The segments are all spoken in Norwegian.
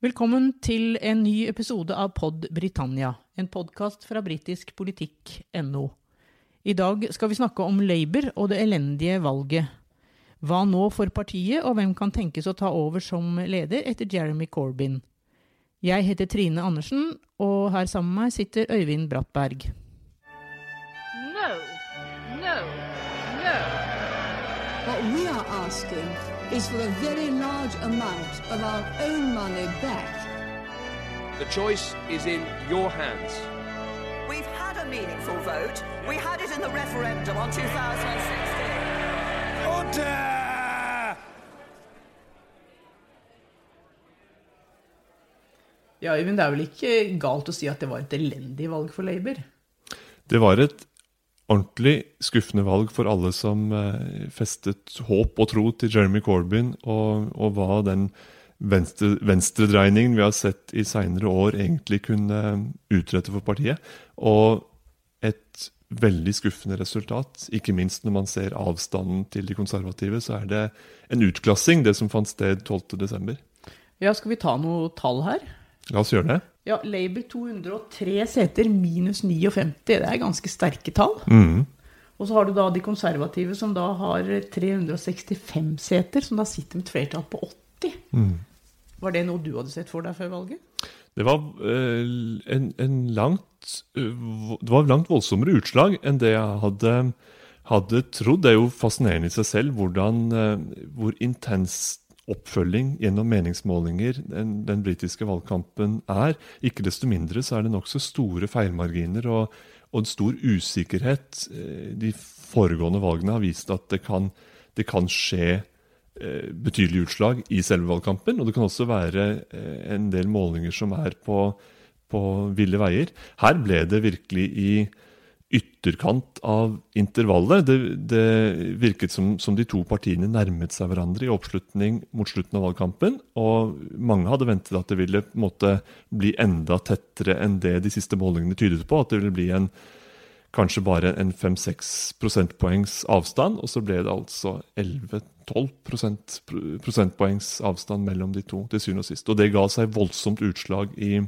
Velkommen til en ny episode av Pod Britannia, en podkast fra britiskpolitikk.no. I dag skal vi snakke om Labour og det elendige valget. Hva nå for partiet, og hvem kan tenkes å ta over som leder etter Jeremy Corbyn? Jeg heter Trine Andersen, og her sammen med meg sitter Øyvind Brattberg. No, no, no. What we are asking is for a very large amount of our own money back. The choice is in your hands. We've had a meaningful vote. We had it in the referendum on 2016. Order! Ja, Øyvind, det er vel ikke galt å si at det var et elendig valg for Labour? Det var et ordentlig skuffende valg for alle som eh, festet håp og tro til Jeremy Corbyn, og, og hva den venstre, venstredreiningen vi har sett i seinere år, egentlig kunne utrette for partiet. Og et veldig skuffende resultat, ikke minst når man ser avstanden til de konservative, så er det en utklassing, det som fant sted 12.12. Ja, skal vi ta noe tall her? La oss gjøre det. Ja, Labour 203 seter minus 59, det er ganske sterke tall. Mm. Og så har du da de konservative som da har 365 seter, som da sitter med et flertall på 80. Mm. Var det noe du hadde sett for deg før valget? Det var, eh, en, en langt, eh, det var langt voldsommere utslag enn det jeg hadde, hadde trodd. Det er jo fascinerende i seg selv hvordan, eh, hvor intens oppfølging gjennom meningsmålinger den, den britiske valgkampen er. Ikke desto mindre så er det nokså store feilmarginer og, og en stor usikkerhet. Eh, De foregående valgene har vist at det kan, det kan skje eh, betydelige utslag i selve valgkampen. Og det kan også være eh, en del målinger som er på, på ville veier. Her ble det virkelig i ytterkant av intervallet. Det, det virket som, som de to partiene nærmet seg hverandre i oppslutning mot slutten av valgkampen. Og mange hadde ventet at det ville måte bli enda tettere enn det de siste målingene tydet på. At det ville bli en kanskje bare en 5-6 prosentpoengs avstand, og så ble det altså 11-12 prosent, prosentpoengs avstand mellom de to til syvende og sist. Og det ga seg voldsomt utslag i,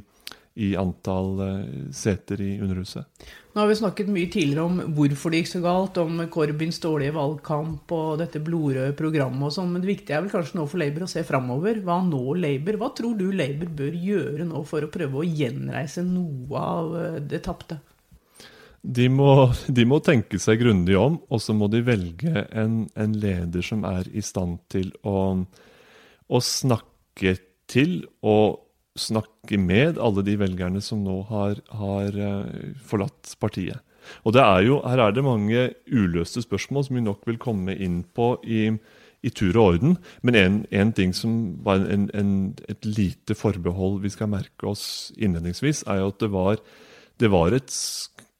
i antall eh, seter i Underhuset. Nå har vi snakket mye tidligere om hvorfor det gikk så galt, om Corbyns dårlige valgkamp og dette blodrøde programmet og sånn, men det viktige er vel kanskje nå for Labour å se framover. Hva nå Labour? Hva tror du Labour bør gjøre nå for å prøve å gjenreise noe av eh, det tapte? De må, de må tenke seg grundig om, og så må de velge en, en leder som er i stand til å, å snakke til og snakke med alle de velgerne som nå har, har eh, forlatt partiet. Og er jo, Her er det mange uløste spørsmål som vi nok vil komme inn på i, i tur og orden. Men en, en ting som var en, en, et lite forbehold vi skal merke oss innledningsvis, er jo at det var, det var et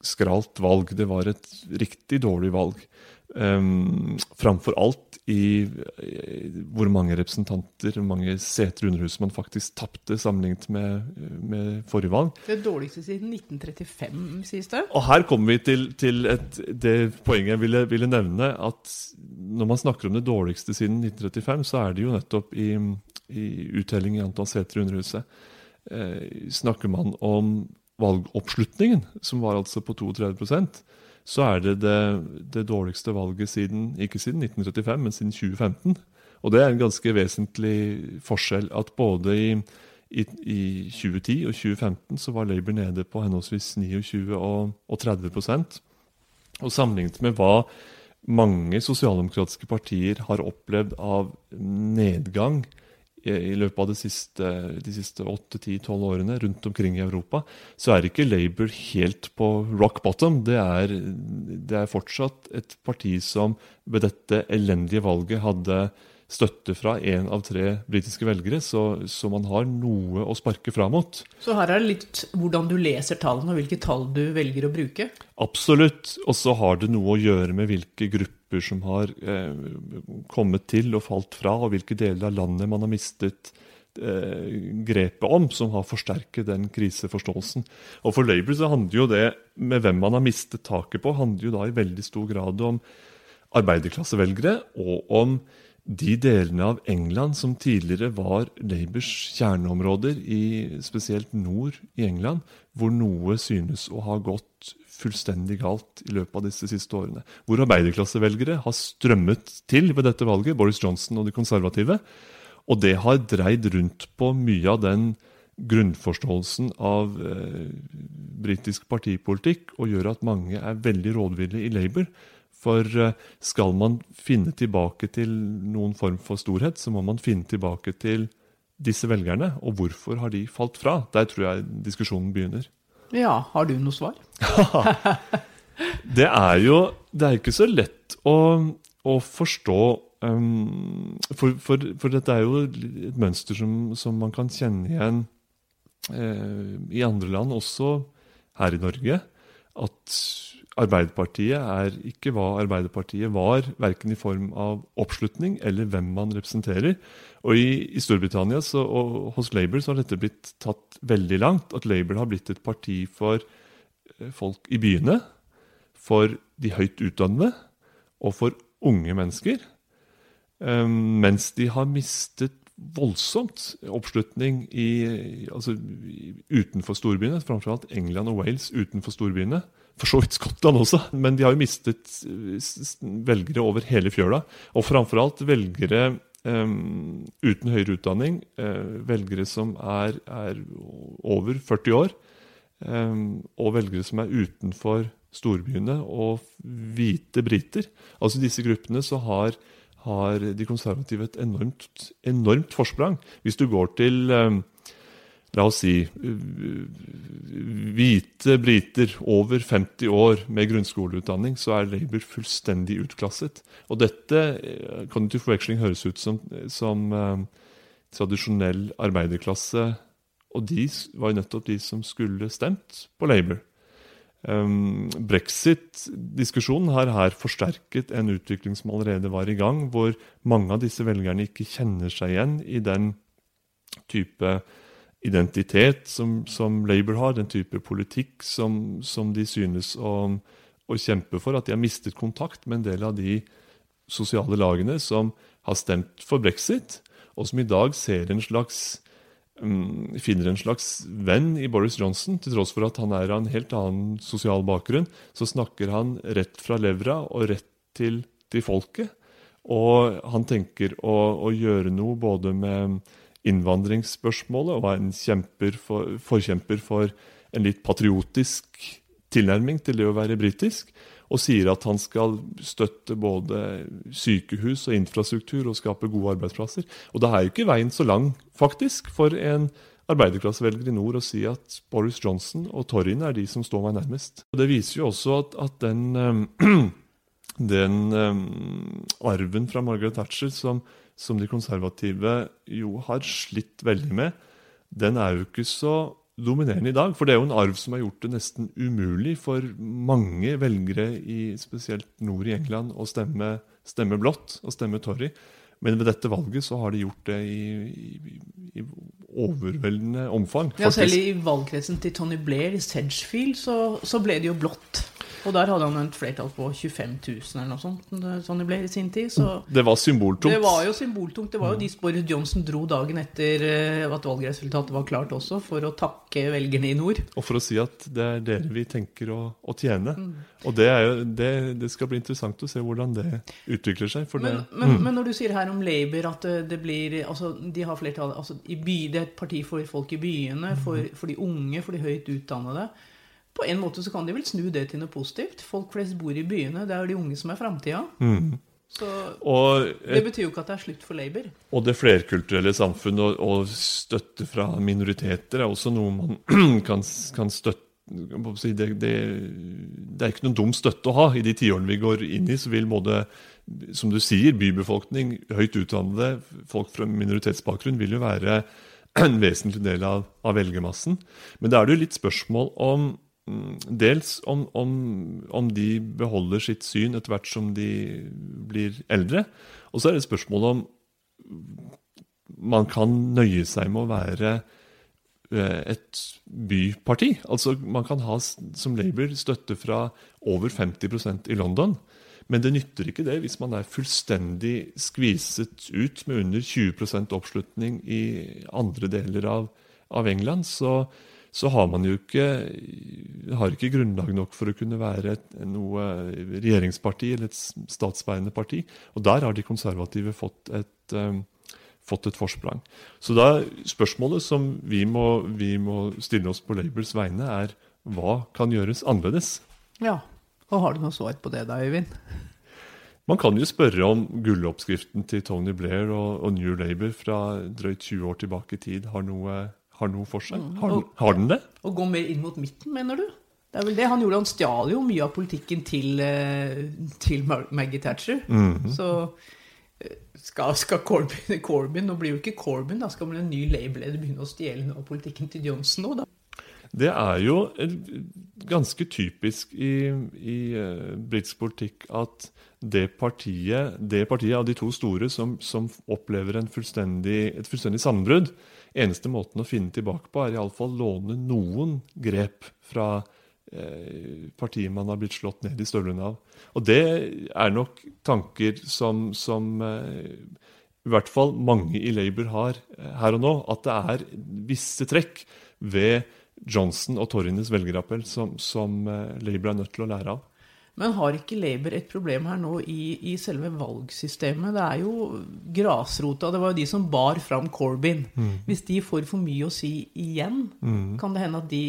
skralt valg. Det var et riktig dårlig valg. Um, framfor alt i, i hvor mange representanter, hvor mange seter i Underhuset man faktisk tapte sammenlignet med, med forrige valg. Det dårligste siden 1935, sies det. Og her kommer vi til, til et, det poenget jeg ville, ville nevne, at når man snakker om det dårligste siden 1935, så er det jo nettopp i, i uttelling i antall seter i Underhuset. Eh, snakker man om valgoppslutningen, som var altså på 32 så er det, det det dårligste valget siden ikke siden 1935, men siden 2015. Og det er en ganske vesentlig forskjell at både i, i, i 2010 og 2015 så var Labour nede på henholdsvis 29 og, og 30 Og sammenlignet med hva mange sosialdemokratiske partier har opplevd av nedgang i løpet av de siste, de siste 8-10-12 årene rundt omkring i Europa, så er ikke Labour helt på rock bottom. Det er, det er fortsatt et parti som ved dette elendige valget hadde støtte fra én av tre britiske velgere, så, så man har noe å sparke fra mot. Så her er det litt hvordan du leser tallene, og hvilke tall du velger å bruke. Absolutt. Og så har det noe å gjøre med hvilke grupper som har eh, kommet til og falt fra, og hvilke deler av landet man har mistet eh, grepet om, som har forsterket den kriseforståelsen. Og For Labour så handler jo det med hvem man har mistet taket på, handler jo da i veldig stor grad om arbeiderklassevelgere og om de delene av England som tidligere var Labours kjerneområder, i, spesielt nord i England, hvor noe synes å ha gått fullstendig galt i løpet av disse siste årene. Hvor arbeiderklassevelgere har strømmet til ved dette valget, Boris Johnson og de konservative. Og det har dreid rundt på mye av den grunnforståelsen av eh, britisk partipolitikk og gjør at mange er veldig rådville i Labour. For eh, skal man finne tilbake til noen form for storhet, så må man finne tilbake til disse velgerne. Og hvorfor har de falt fra? Der tror jeg diskusjonen begynner. Ja, har du noe svar? Det er jo Det er ikke så lett å, å forstå um, for, for, for, dette er jo et mønster som, som man kan kjenne igjen eh, i andre land, også her i Norge. At Arbeiderpartiet er ikke hva Arbeiderpartiet var, verken i form av oppslutning eller hvem man representerer. Og i, i Storbritannia så, og hos Labour så har dette blitt tatt veldig langt. At Labour har blitt et parti for eh, folk i byene, for de høyt utdannede og for unge mennesker. Um, mens de har mistet voldsomt oppslutning i, altså, utenfor storbyene, framfor alt England og Wales utenfor storbyene. For så vidt Skottland også, men de har jo mistet velgere over hele fjøla. Og framfor alt velgere um, uten høyere utdanning, uh, velgere som er, er, over 40 år, um, og velgere som er utenfor storbyene, og hvite briter. Altså i disse gruppene så har har de konservative et enormt, enormt forsprang. Hvis du går til um, La oss si hvite briter over 50 år med grunnskoleutdanning, så er Labour fullstendig utklasset. Og dette eh, kan til forveksling høres ut som, som eh, tradisjonell arbeiderklasse. Og de var jo nettopp de som skulle stemt på Labour. Um, Brexit-diskusjonen har her forsterket en utvikling som allerede var i gang, hvor mange av disse velgerne ikke kjenner seg igjen i den type identitet som, som Labour har, den type politikk som, som de synes å, å, kjempe for. At de har mistet kontakt med en del av de sosiale lagene som har stemt for brexit, og som i dag en slags um, finner en slags venn i Boris Johnson. Til tross for at han er av en helt annen sosial bakgrunn, så snakker han rett fra levra og rett til, til folket. Og han tenker å, å, gjøre noe både med innvandringsspørsmålet og er en for, forkjemper for en litt patriotisk tilnærming til det å være britisk og sier at han skal støtte både sykehus og infrastruktur og skape gode arbeidsplasser. Og da er jo ikke veien så lang, faktisk, for en arbeiderklassevelger i nord å si at Boris Johnson og Torrin er de som står meg nærmest. Og Det viser jo også at, at den, um, den um, arven fra Margaret Thatcher som, som de konservative jo har slitt veldig med, den er jo ikke så dominerende i dag. For det er jo en arv som har gjort det nesten umulig for mange velgere, i spesielt nord i England, å stemme, stemme blått og stemme Torry. Men ved dette valget så har de gjort det i, i, i overveldende omfang. Ja, Selv i valgkretsen til Tony Blair i Sedgefield så, så ble det jo blått. Og der hadde han et flertall på 25 000 eller noe sånt. sånn det ble i sin tid. Så det var symboltungt. Det var jo symboltungt. Det var jo de Boris Johnson dro dagen etter eh, at valgresultatet var klart også, for å takke velgerne i nord. Og for å si at det er dere vi tenker å, å tjene. Mm. Og det, jo, det, det, skal bli interessant å se hvordan det utvikler seg. Men, det, men, mm. men, når du sier her om Labour at det blir altså, De har flertall altså, by, Det er et parti for folk i byene, for, for de unge, for de høyt utdannede på en måte så kan de vel snu det til noe positivt. Folk flest bor i byene. Det er de unge som er framtida. Mm. Så et, det betyr jo ikke at det er slutt for Labour. Og det flerkulturelle samfunn og, og, støtte fra minoriteter er også noe man kan, kan støtte det, det, det, er ikke noen dum støtte å ha. I de tiårene vi går inn i, så vil både som du sier, bybefolkning, høyt utdannede, folk fra minoritetsbakgrunn vil jo være en vesentlig del av, av velgermassen. Men da er det jo litt spørsmål om dels om, om, om, de beholder sitt syn etter hvert som de blir eldre. Og så er det spørsmålet om man kan nøye seg med å være eh, et byparti. Altså Man kan ha som Labour støtte fra over 50% i London. Men det nytter ikke det hvis man er fullstendig skviset ut med under 20% oppslutning i andre deler av, av England. Så, så har man jo ikke, har ikke grunnlag nok for å kunne være et, noe regjeringsparti eller et statsbærende parti. Og der har de konservative fått et, um, fått et forsprang. Så da spørsmålet som vi må, vi må stille oss på Labours vegne, er hva kan gjøres annerledes? Ja. Og har du noe svar på det da, Øyvind? Man kan jo spørre om gulloppskriften til Tony Blair og, og New Labour fra drøyt 20 år tilbake i tid har noe, har noe for seg. Har, den- har den det? Å gå mer inn mot midten, mener du? Det er vel det han gjorde. Han stjal jo mye av politikken til, eh, til Maggie Thatcher. Så eh, skal, skal Corbyn, Corbyn Nå blir jo ikke Corbyn, da skal vel en ny Labour-leder begynne å stjele noe av politikken til Johnson nå, da? Det er jo ganske typisk i, i eh, britisk politikk at det partiet, det partiet av de to store som, som opplever en fullstendig, et fullstendig sammenbrudd Eneste måten å finne tilbake på, er iallfall låne noen grep fra eh, partiet man har blitt slått ned i støvlene av. Og det er nok tanker som, som eh, i hvert fall mange i Labour har eh, her og nå. At det er visse trekk ved Johnson og Torrines velgerappell som, som Labour er nødt til å lære av. Men har ikke Labour et problem her nå i, i selve valgsystemet? Det er jo grasrota. Det var jo de som bar fram Corbyn. Hvis de får for mye å si igjen, kan det hende at de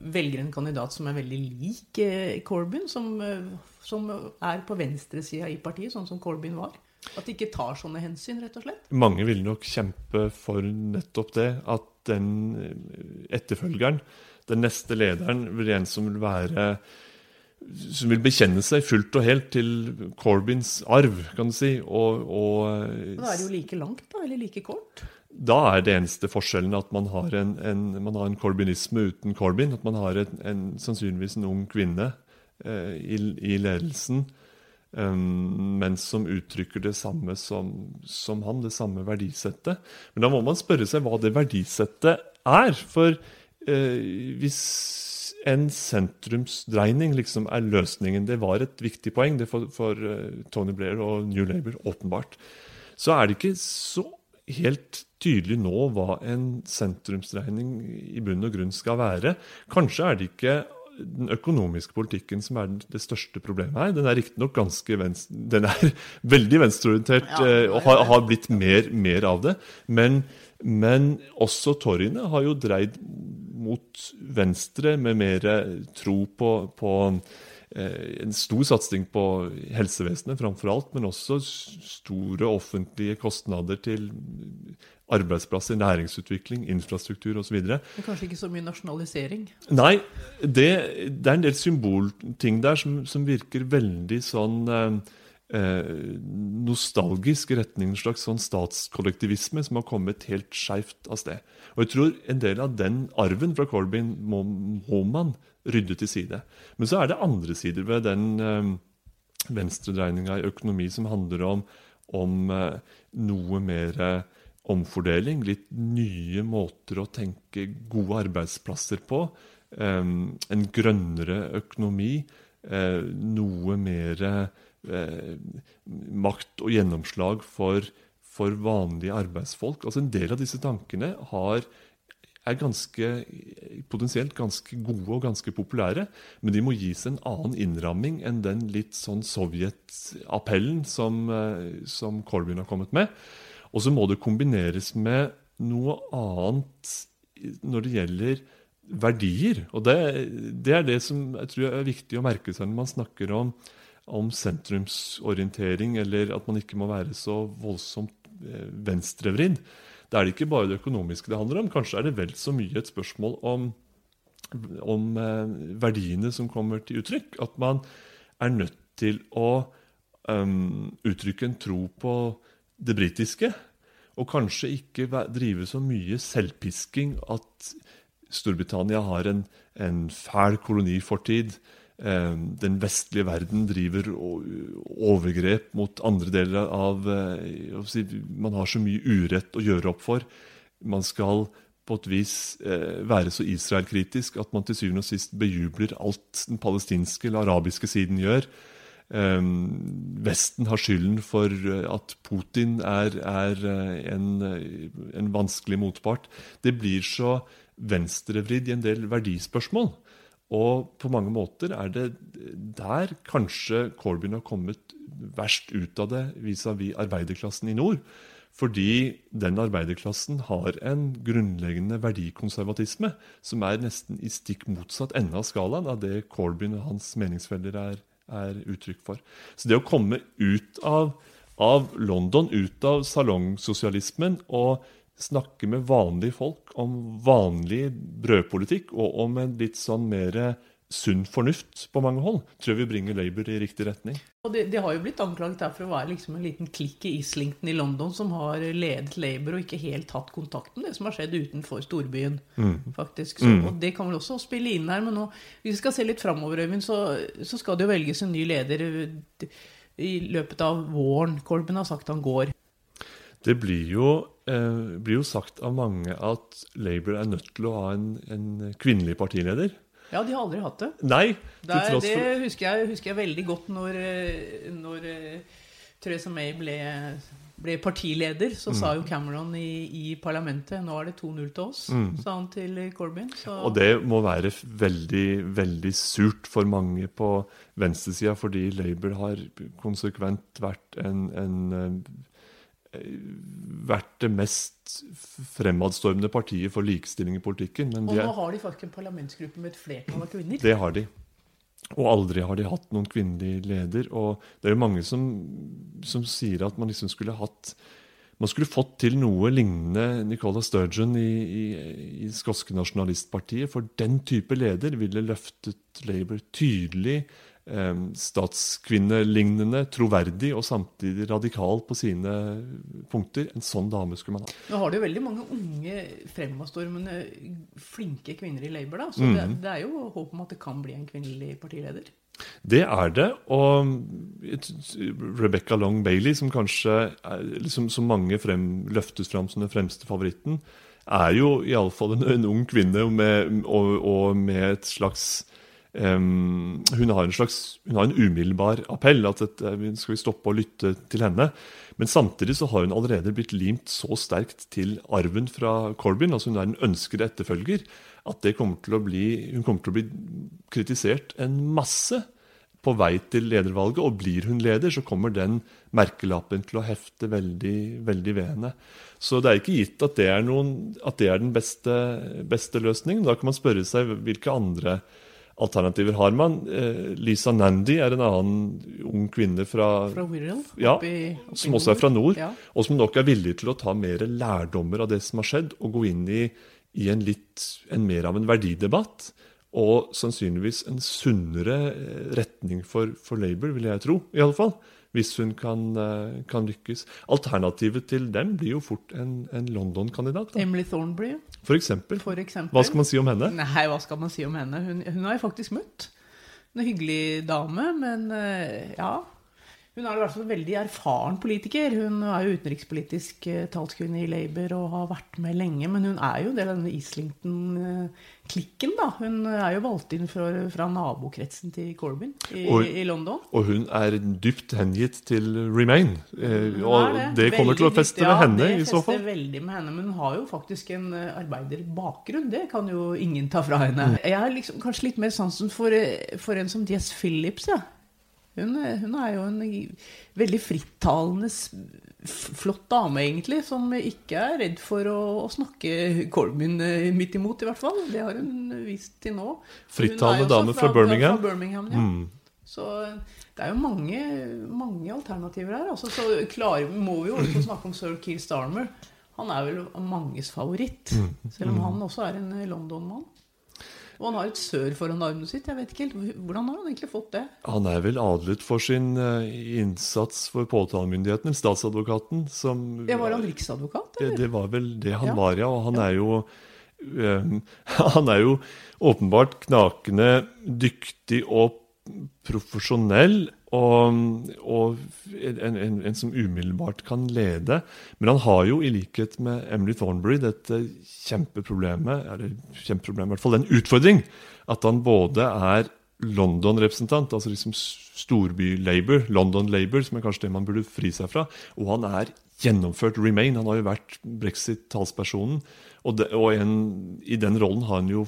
velger en kandidat som er veldig lik eh, Corbyn, som, eh, som er på venstresida i partiet, sånn som Corbyn var? At de ikke tar sånne hensyn, rett og slett? Mange vil nok kjempe for nettopp det, at den eh, etterfølgeren, den neste lederen, vil en som vil være som vil bekjenne seg fullt og helt til Corbyns arv, kan du si. Og, og Men da er det jo like langt, da? Eller like kort? da er det eneste forskjellen at man har en, en, man har en corbynisme uten Corbyn. At man har en, en, sannsynligvis en ung kvinne eh, i, i ledelsen, um, men som uttrykker det samme som, som han, det samme verdisettet. Men da må man spørre seg hva det verdisettet er. For eh, hvis en sentrumsdreining liksom er løsningen, det var et viktig poeng det for, for eh, Tony Blair og New Labour, åpenbart, så er det ikke så helt tydelig nå hva en sentrumsdreining i bunn og grunn skal være. Kanskje er det ikke den økonomiske politikken som er det største problemet her. Den er riktignok ganske venstre, den er veldig venstreorientert Ja, eh, og har, har blitt mer, mer av det. Men, men også toryene har jo dreid mot venstre med mer tro på, på eh, en stor satsing på helsevesenet framfor alt, men også store offentlige kostnader til arbeidsplasser, næringsutvikling, infrastruktur osv. Kanskje ikke så mye nasjonalisering? Nei, det, det er en del symbolting der som, som virker veldig sånn eh, nostalgisk retning en slags sånn statskollektivisme som har kommet helt skeivt av sted. Og jeg tror en del av den arven fra Corbyn må, må man rydde til side. Men så er det andre sider ved den eh, venstredreininga i økonomi som handler om, om eh, noe mer eh, omfordeling, litt nye måter å tenke gode arbeidsplasser på. eh, en grønnere økonomi. eh, noe mer eh, makt og gjennomslag for, for vanlige arbeidsfolk. Altså En del av disse tankene har, er ganske, potensielt ganske gode og ganske populære, men de må gis en annen innramming enn den litt sånn Sovjet-appellen som, eh, som Corbyn har kommet med. Og så må det kombineres med noe annet når det gjelder verdier. Og det, det er det som jeg tror er viktig å merke seg når man snakker om, om sentrumsorientering, eller at man ikke må være så voldsomt eh, venstrevridd. Da er det ikke bare det økonomiske det handler om. Kanskje er det vel så mye et spørsmål om, om eh, verdiene som kommer til uttrykk. At man er nødt til å um, uttrykke en tro på det britiske. Og kanskje ikke drive så mye selvpisking at Storbritannia har en, en fæl kolonifortid. Eh, Den vestlige verden driver overgrep mot andre deler av eh, Man har så mye urett å gjøre opp for. Man skal på et vis eh, være så Israel-kritisk at man til syvende og sist bejubler alt den palestinske eller arabiske siden gjør. Vesten har skylden for at Putin er, er en, en vanskelig motpart. Det blir så venstrevridd i en del verdispørsmål. Og på mange måter er det der kanskje Corbyn har kommet verst ut av det vis-à-vis arbeiderklassen i nord. Fordi den arbeiderklassen har en grunnleggende verdikonservatisme som er nesten i stikk motsatt ende av skalaen av det Corbyn og hans meningsfeller er, er uttrykk for. Så det å komme ut av, av London, ut av salongsosialismen og snakke med vanlige folk om vanlig brødpolitikk og om en litt sånn mer sunn fornuft på mange hold, tror jeg vi bringer Labour i riktig retning. Og det, de har jo blitt anklaget her for å være liksom en liten klikk i Islington i London som har ledet Labour og ikke helt tatt med det som har skjedd utenfor storbyen. faktisk. Så, Og det kan vel også spille inn her. Men nå, hvis vi skal se litt framover, Øyvind, så, så skal det jo velges en ny leder i løpet av våren. Corbyn har sagt han går. Det blir jo, eh, blir jo sagt av mange at Labour er nødt til å ha en, en kvinnelig partileder. Ja, de har aldri hatt det. Nei, til Det, er- tross det for husker, jeg, husker jeg veldig godt når, eh, når eh, Theresa May ble, ble partileder. Så sa jo Cameron i, i parlamentet nå er det 2-0 til oss, sa han til Corbyn. Så, Og det må være veldig, veldig surt for mange på venstresida, fordi Labour har konsekvent vært en, en eh, vært det mest fremadstormende partiet for likestilling i politikken. Men og nå har de faktisk en parlamentsgruppe med et flertall av kvinner. det har de. Og aldri har de hatt noen kvinnelig leder. Og det er jo mange som, som sier at man liksom skulle hatt man skulle fått til noe lignende Nicola Sturgeon i, i, i skotske nasjonalistpartiet. For den type leder ville løftet Labour tydelig, statskvinnelignende, troverdig og samtidig radikal på sine punkter. En sånn dame skulle man ha. Nå har du jo veldig mange unge, fremadstormende, flinke kvinner i Labour. da, Så Mm. det, det er jo håp om at det kan bli en kvinnelig partileder. Det er det. Og Rebecca Long Bailey, som kanskje liksom, som mange frem, løftes fram som den fremste favoritten, er jo iallfall en, en ung kvinne med, og, og med et slags em, hun har en slags hun har en umiddelbar appell. at dette, Skal vi stoppe å lytte til henne? Men samtidig så har hun allerede blitt limt så sterkt til arven fra Corbyn. altså Hun er en ønskede etterfølger. At kommer bli, hun kommer til å bli kritisert en masse på vei til ledervalget. Og blir hun leder, så kommer den merkelappen til å hefte veldig, veldig ved henne. Så det er ikke gitt at det er, noen, at det er den beste, beste løsningen. Da kan man spørre seg hvilke andre alternativer har man. Eh, Lisa Nandy er en annen ung kvinne fra, Fra Wirral. ja, som også er fra nord, Ja. og som nok er villig til å ta mer lærdommer av det som har skjedd, og gå inn i, i en litt en mer av en verdidebatt. Og sannsynligvis en sunnere eh, retning for, for Labour, vil jeg tro. i alle fall, Hvis hun kan, eh, kan lykkes. Alternativet til dem blir jo fort en, en London-kandidat. Emily Thornbury, For eksempel. for eksempel. Hva skal man si om henne? Nei, hva skal man si om henne? Hun, hun jeg faktisk møtt. En hyggelig dame, men eh, ja. Hun er i hvert fall en veldig erfaren politiker. Hun er jo utenrikspolitisk eh, talskvinne i Labour og har vært med lenge. Men hun er jo del av denne Islington-klikken, da. Hun er jo valgt inn fra, fra nabokretsen til Corbyn i, Og- i London. Og hun er dypt hengitt til Remain. Eh, og det. det kommer til å Veldig feste med ved henne i så fall. Det fester veldig med henne, men hun har jo faktisk en eh, arbeiderbakgrunn. Det kan jo ingen ta fra henne. Mm. Jeg har liksom kanskje litt mer sansen for, eh, for en som Jess Phillips, ja. Hun, hun er jo en veldig frittalende, flott dame, egentlig, som ikke er redd for å, å snakke Corbyn eh, midt imot, i hvert fall. Det har hun vist til nå. Frittalende dame fra Birmingham. Fra Birmingham ja. Mm. Så det er jo mange, mange alternativer her. Altså, så klar, må vi jo også snakke om sir Keir Starmer. Han er vel manges favoritt, Mm. selv om han også er en London-mann. Og han har et sør foran armen sitt. Jeg vet ikke helt, Hvordan har han egentlig fått det? Han er vel adlet for sin eh, innsats for påtalemyndigheten, statsadvokaten, som Ja, Var han riksadvokat, det, eller? det var vel det han Ja. var, ja. Og han er jo eh, Han er jo åpenbart knakende dyktig og profesjonell. Og, og en, en, en som umiddelbart kan lede. Men han har jo, i likhet med Emily Thornbury, dette kjempeproblemet Eller kjempeproblemet, i hvert fall en utfordring at han både er London-representant, altså liksom storby-Labour, London Labour, som er kanskje det man burde fri seg fra. Og han er gjennomført Remain. Han har jo vært brexit-talspersonen. Og, det, og en, i den rollen har han jo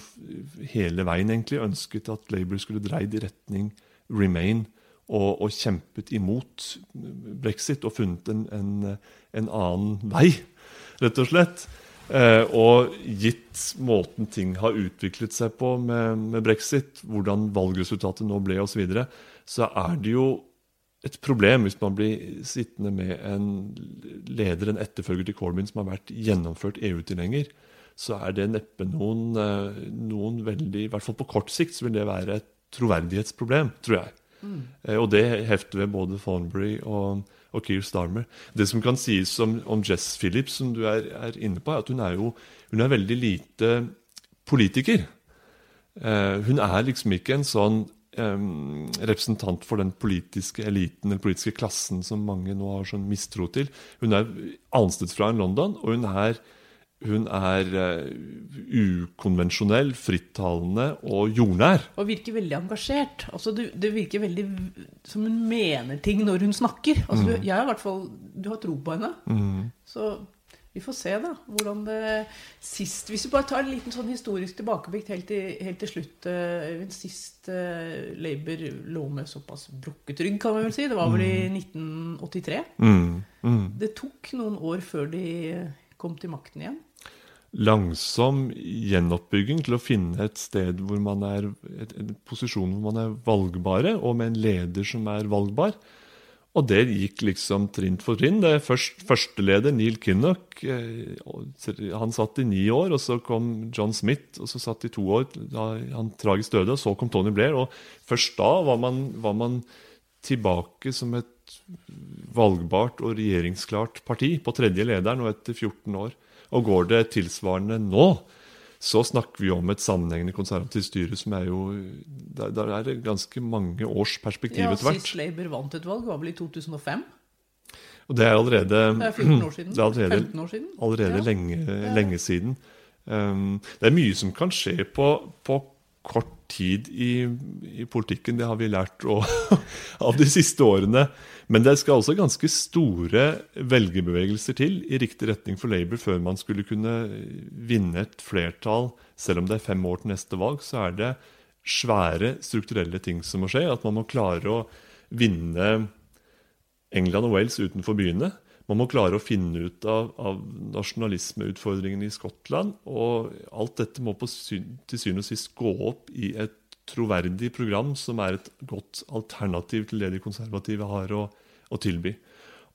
hele veien egentlig ønsket at Labour skulle dreid i retning Remain. Og, og kjempet imot brexit og funnet en, en, en annen vei, rett og slett. Eh, og gitt måten ting har utviklet seg på med, med brexit, hvordan valgresultatet nå ble osv., så, videre, så er det jo et problem hvis man blir sittende med en leder, en etterfølger til Corbyn, som har vært gjennomført EU-tilhenger. Så er det neppe noen, eh, noen veldig I hvert fall på kort sikt så vil det være et troverdighetsproblem, tror jeg. Mm. Og det hefter ved både Thornbury og og Keir Starmer. Det som kan sies om, om Jess Phillips, som du er, er, inne på, er at hun er jo hun er veldig lite politiker. Eh, hun er liksom ikke en sånn eh, representant for den politiske eliten, den politiske klassen, som mange nå har sånn mistro til. Hun er annensteds fra enn London, og hun er hun er uh, ukonvensjonell, frittalende og jordnær. Og virker veldig engasjert. Altså, det, det, virker veldig som hun mener ting når hun snakker. Altså, mm. du, jeg har i hvert fall Du har tro på henne. Mm. Så vi får se, da, hvordan det sist Hvis vi bare tar en liten sånn historisk tilbakeblikk helt, helt, til slutt uh, Sist uh, Labour lå med såpass brukket rygg, kan man vel si. Det var vel i 1983. Mm. Mm. Det tok noen år før de kom til makten igjen langsom gjenoppbygging til å finne et sted hvor man er en posisjon hvor man er valgbare, og med en leder som er valgbar. Og det gikk liksom trinn for trinn. Det først Førsteleder Neil Kinnock eh, han satt i ni år. og Så kom John Smith, og så satt i to år. da Han tragisk døde. og Så kom Tony Blair. og Først da var man, var man tilbake som et valgbart og regjeringsklart parti på tredje lederen og etter 14 år. Og går det tilsvarende nå, så snakker vi om et sammenhengende konservativt styre som er jo Der, der er det ganske mange års perspektiv etter hvert. Ja, Sist Labour vant et valg, var vel i 2005? Og det er allerede Det er 14 år siden. Er allerede, 15 år siden. Allerede ja. lenge, lenge, siden. Um, det er mye som kan skje på, på kort tid i, i, politikken. Det har vi lært å, av de siste årene. Men det skal også ganske store velgerbevegelser til i riktig retning for Labour før man skulle kunne vinne et flertall. Selv om det er fem år til neste valg, så er det svære strukturelle ting som må skje. At man må klare å vinne England og Wales utenfor byene. Man må klare å finne ut av, av nasjonalismeutfordringene i Skottland. Og alt dette må på, til syvende og sist gå opp i et troverdig program som er et godt alternativ til det de konservative har å, å tilby.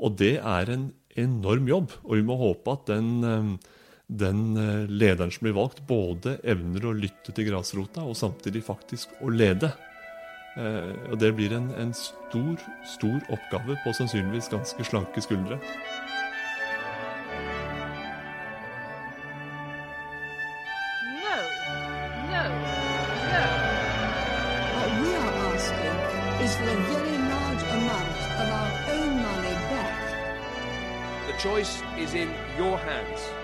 Og det er en enorm jobb, og vi må håpe at den, eh, den eh, lederen som blir valgt, både evner å lytte til grasrota og samtidig faktisk å lede. Eh, og det blir en, en stor, stor oppgave på sannsynligvis ganske slanke skuldre. choice is in your hands.